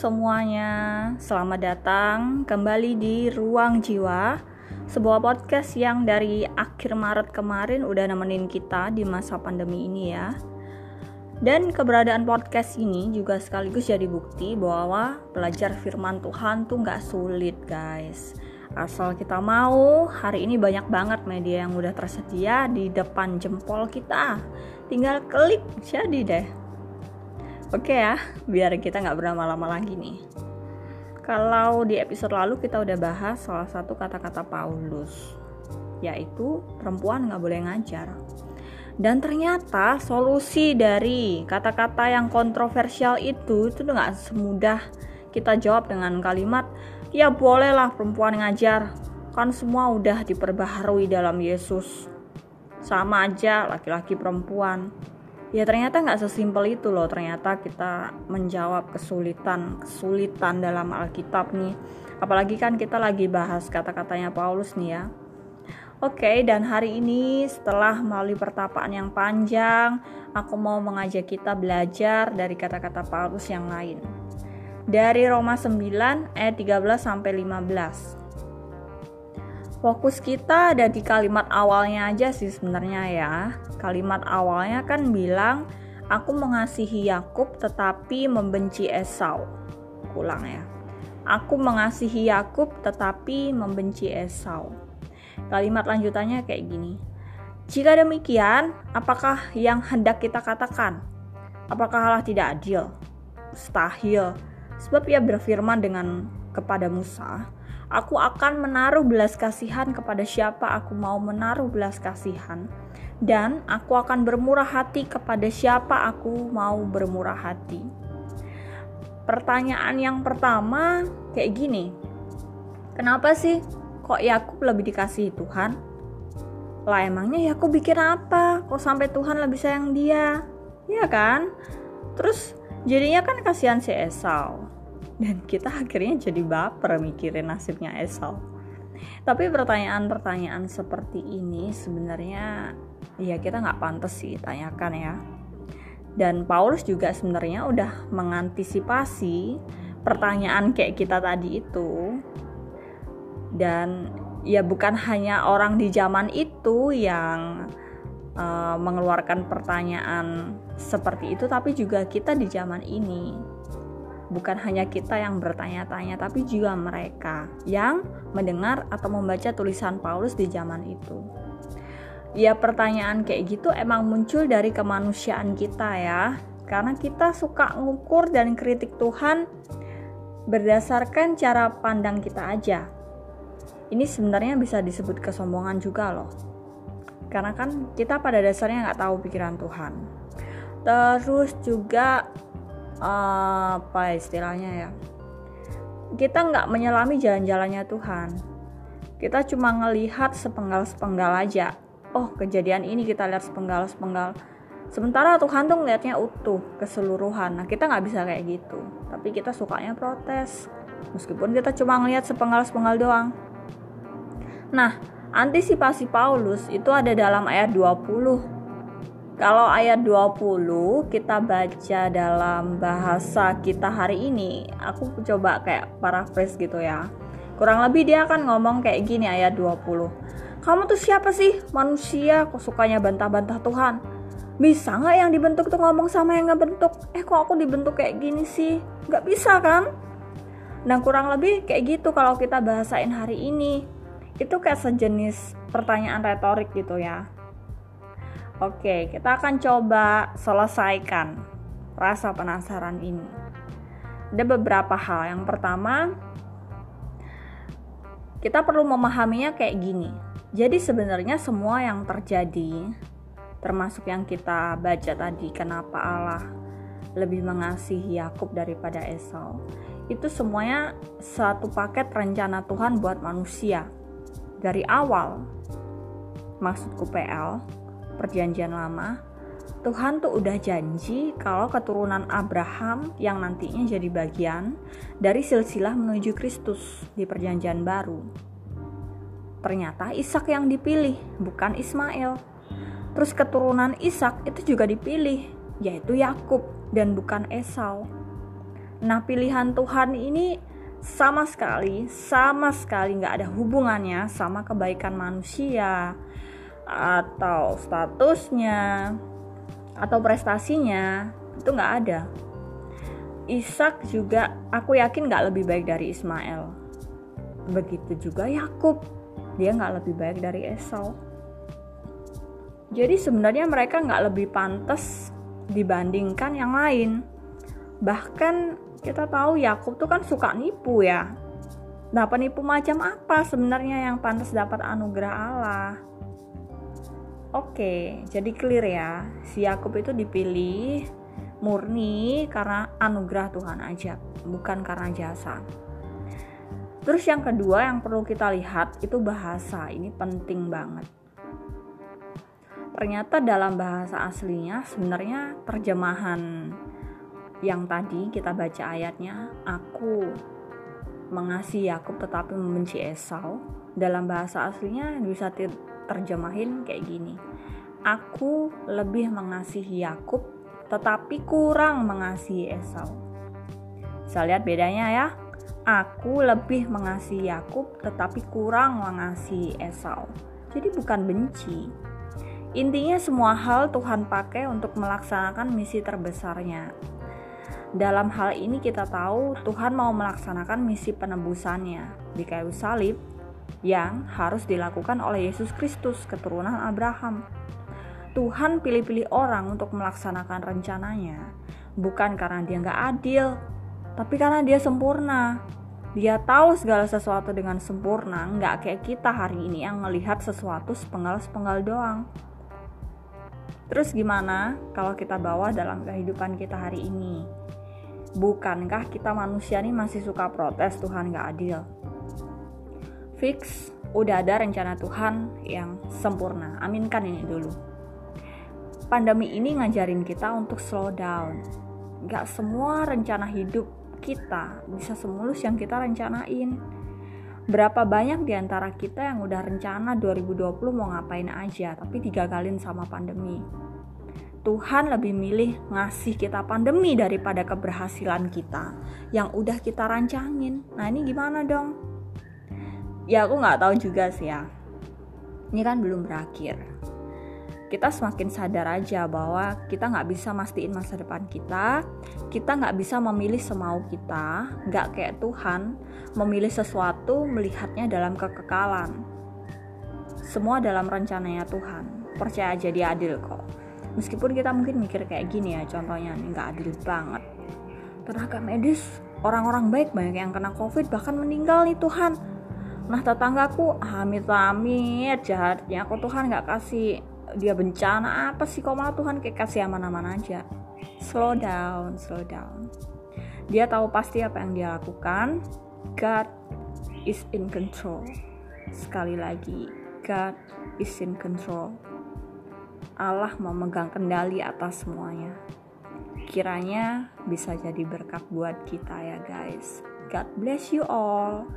semuanya, selamat datang kembali di Ruang Jiwa Sebuah podcast yang dari akhir Maret kemarin udah nemenin kita di masa pandemi ini ya. Dan keberadaan podcast ini juga sekaligus jadi bukti bahwa belajar firman Tuhan tuh gak sulit guys. Asal kita mau, hari ini banyak banget media yang udah tersedia di depan jempol kita. Tinggal klik jadi deh Oke ya, biar kita nggak berlama-lama lagi nih. Kalau di episode lalu kita udah bahas salah satu kata-kata Paulus, yaitu perempuan nggak boleh ngajar. Dan ternyata solusi dari kata-kata yang kontroversial itu itu nggak semudah kita jawab dengan kalimat ya bolehlah perempuan ngajar kan semua udah diperbaharui dalam Yesus sama aja laki-laki perempuan ya ternyata nggak sesimpel itu loh ternyata kita menjawab kesulitan kesulitan dalam Alkitab nih apalagi kan kita lagi bahas kata-katanya Paulus nih ya Oke, dan hari ini setelah melalui pertapaan yang panjang, aku mau mengajak kita belajar dari kata-kata Paulus yang lain. Dari Roma 9 ayat 13 sampai 15 fokus kita ada di kalimat awalnya aja sih sebenarnya ya. Kalimat awalnya kan bilang aku mengasihi Yakub tetapi membenci Esau. Ulang ya. Aku mengasihi Yakub tetapi membenci Esau. Kalimat lanjutannya kayak gini. Jika demikian, apakah yang hendak kita katakan? Apakah Allah tidak adil? Mustahil. Sebab ia berfirman dengan kepada Musa, Aku akan menaruh belas kasihan kepada siapa aku mau menaruh belas kasihan, dan aku akan bermurah hati kepada siapa aku mau bermurah hati. Pertanyaan yang pertama kayak gini, kenapa sih kok Yakub lebih dikasih Tuhan? Lah emangnya Yakub bikin apa? Kok sampai Tuhan lebih sayang dia? Ya kan? Terus jadinya kan kasihan si Esau dan kita akhirnya jadi baper mikirin nasibnya Esau tapi pertanyaan-pertanyaan seperti ini sebenarnya ya kita nggak pantas sih tanyakan ya. Dan Paulus juga sebenarnya udah mengantisipasi pertanyaan kayak kita tadi itu. Dan ya bukan hanya orang di zaman itu yang uh, mengeluarkan pertanyaan seperti itu tapi juga kita di zaman ini. Bukan hanya kita yang bertanya-tanya, tapi juga mereka yang mendengar atau membaca tulisan Paulus di zaman itu. Ya, pertanyaan kayak gitu emang muncul dari kemanusiaan kita, ya, karena kita suka ngukur dan kritik Tuhan berdasarkan cara pandang kita aja. Ini sebenarnya bisa disebut kesombongan juga, loh, karena kan kita pada dasarnya nggak tahu pikiran Tuhan. Terus juga apa istilahnya ya? Kita nggak menyelami jalan-jalannya Tuhan. Kita cuma ngelihat sepenggal-sepenggal aja oh kejadian ini kita lihat sepenggal-sepenggal. Sementara tuh ngelihatnya utuh keseluruhan. Nah kita nggak bisa kayak gitu. Tapi kita sukanya protes. Meskipun kita cuma ngelihat sepenggal-sepenggal doang. Nah antisipasi Paulus itu ada dalam ayat 20 kalau ayat 20 kita baca dalam bahasa kita hari ini, aku coba kayak paraphrase gitu ya. Kurang lebih dia akan ngomong kayak gini ayat 20. Kamu tuh siapa sih? Manusia kok sukanya bantah-bantah Tuhan? Bisa nggak yang dibentuk tuh ngomong sama yang nggak bentuk? Eh kok aku dibentuk kayak gini sih? Nggak bisa kan? Nah kurang lebih kayak gitu kalau kita bahasain hari ini. Itu kayak sejenis pertanyaan retorik gitu ya Oke, kita akan coba selesaikan rasa penasaran ini. Ada beberapa hal. Yang pertama, kita perlu memahaminya kayak gini. Jadi sebenarnya semua yang terjadi, termasuk yang kita baca tadi, kenapa Allah lebih mengasihi Yakub daripada Esau, itu semuanya satu paket rencana Tuhan buat manusia. Dari awal, maksudku PL, perjanjian lama, Tuhan tuh udah janji kalau keturunan Abraham yang nantinya jadi bagian dari silsilah menuju Kristus di perjanjian baru. Ternyata Ishak yang dipilih, bukan Ismail. Terus keturunan Ishak itu juga dipilih, yaitu Yakub dan bukan Esau. Nah, pilihan Tuhan ini sama sekali, sama sekali nggak ada hubungannya sama kebaikan manusia atau statusnya atau prestasinya itu nggak ada. Ishak juga aku yakin nggak lebih baik dari Ismail. Begitu juga Yakub, dia nggak lebih baik dari Esau. Jadi sebenarnya mereka nggak lebih pantas dibandingkan yang lain. Bahkan kita tahu Yakub tuh kan suka nipu ya. Nah, penipu macam apa sebenarnya yang pantas dapat anugerah Allah? Oke, jadi clear ya. Si Yakub itu dipilih murni karena anugerah Tuhan aja, bukan karena jasa. Terus yang kedua yang perlu kita lihat itu bahasa. Ini penting banget. Ternyata dalam bahasa aslinya sebenarnya terjemahan yang tadi kita baca ayatnya aku mengasihi Yakub tetapi membenci Esau dalam bahasa aslinya bisa terjemahin kayak gini aku lebih mengasihi Yakub tetapi kurang mengasihi Esau bisa lihat bedanya ya aku lebih mengasihi Yakub tetapi kurang mengasihi Esau. Jadi bukan benci. Intinya semua hal Tuhan pakai untuk melaksanakan misi terbesarnya, dalam hal ini kita tahu Tuhan mau melaksanakan misi penebusannya. Di kayu salib yang harus dilakukan oleh Yesus Kristus keturunan Abraham. Tuhan pilih-pilih orang untuk melaksanakan rencananya bukan karena dia nggak adil, tapi karena dia sempurna. Dia tahu segala sesuatu dengan sempurna, nggak kayak kita hari ini yang melihat sesuatu sepenggal-sepenggal doang. Terus gimana kalau kita bawa dalam kehidupan kita hari ini? Bukankah kita manusia nih masih suka protes Tuhan gak adil? Fix, udah ada rencana Tuhan yang sempurna. Aminkan ini dulu. Pandemi ini ngajarin kita untuk slow down. Gak semua rencana hidup kita bisa semulus yang kita rencanain. Berapa banyak di antara kita yang udah rencana 2020 mau ngapain aja, tapi digagalin sama pandemi Tuhan lebih milih ngasih kita pandemi daripada keberhasilan kita yang udah kita rancangin. Nah ini gimana dong? Ya aku nggak tahu juga sih ya. Ini kan belum berakhir. Kita semakin sadar aja bahwa kita nggak bisa mastiin masa depan kita. Kita nggak bisa memilih semau kita. Nggak kayak Tuhan memilih sesuatu melihatnya dalam kekekalan. Semua dalam rencananya Tuhan. Percaya aja dia adil kok meskipun kita mungkin mikir kayak gini ya contohnya nggak adil banget tenaga medis orang-orang baik banyak yang kena covid bahkan meninggal nih Tuhan nah tetanggaku amit-amit jahatnya kok Tuhan nggak kasih dia bencana apa sih kok malah Tuhan kayak kasih aman-aman aja slow down slow down dia tahu pasti apa yang dia lakukan God is in control sekali lagi God is in control Allah memegang kendali atas semuanya. Kiranya bisa jadi berkat buat kita ya guys. God bless you all.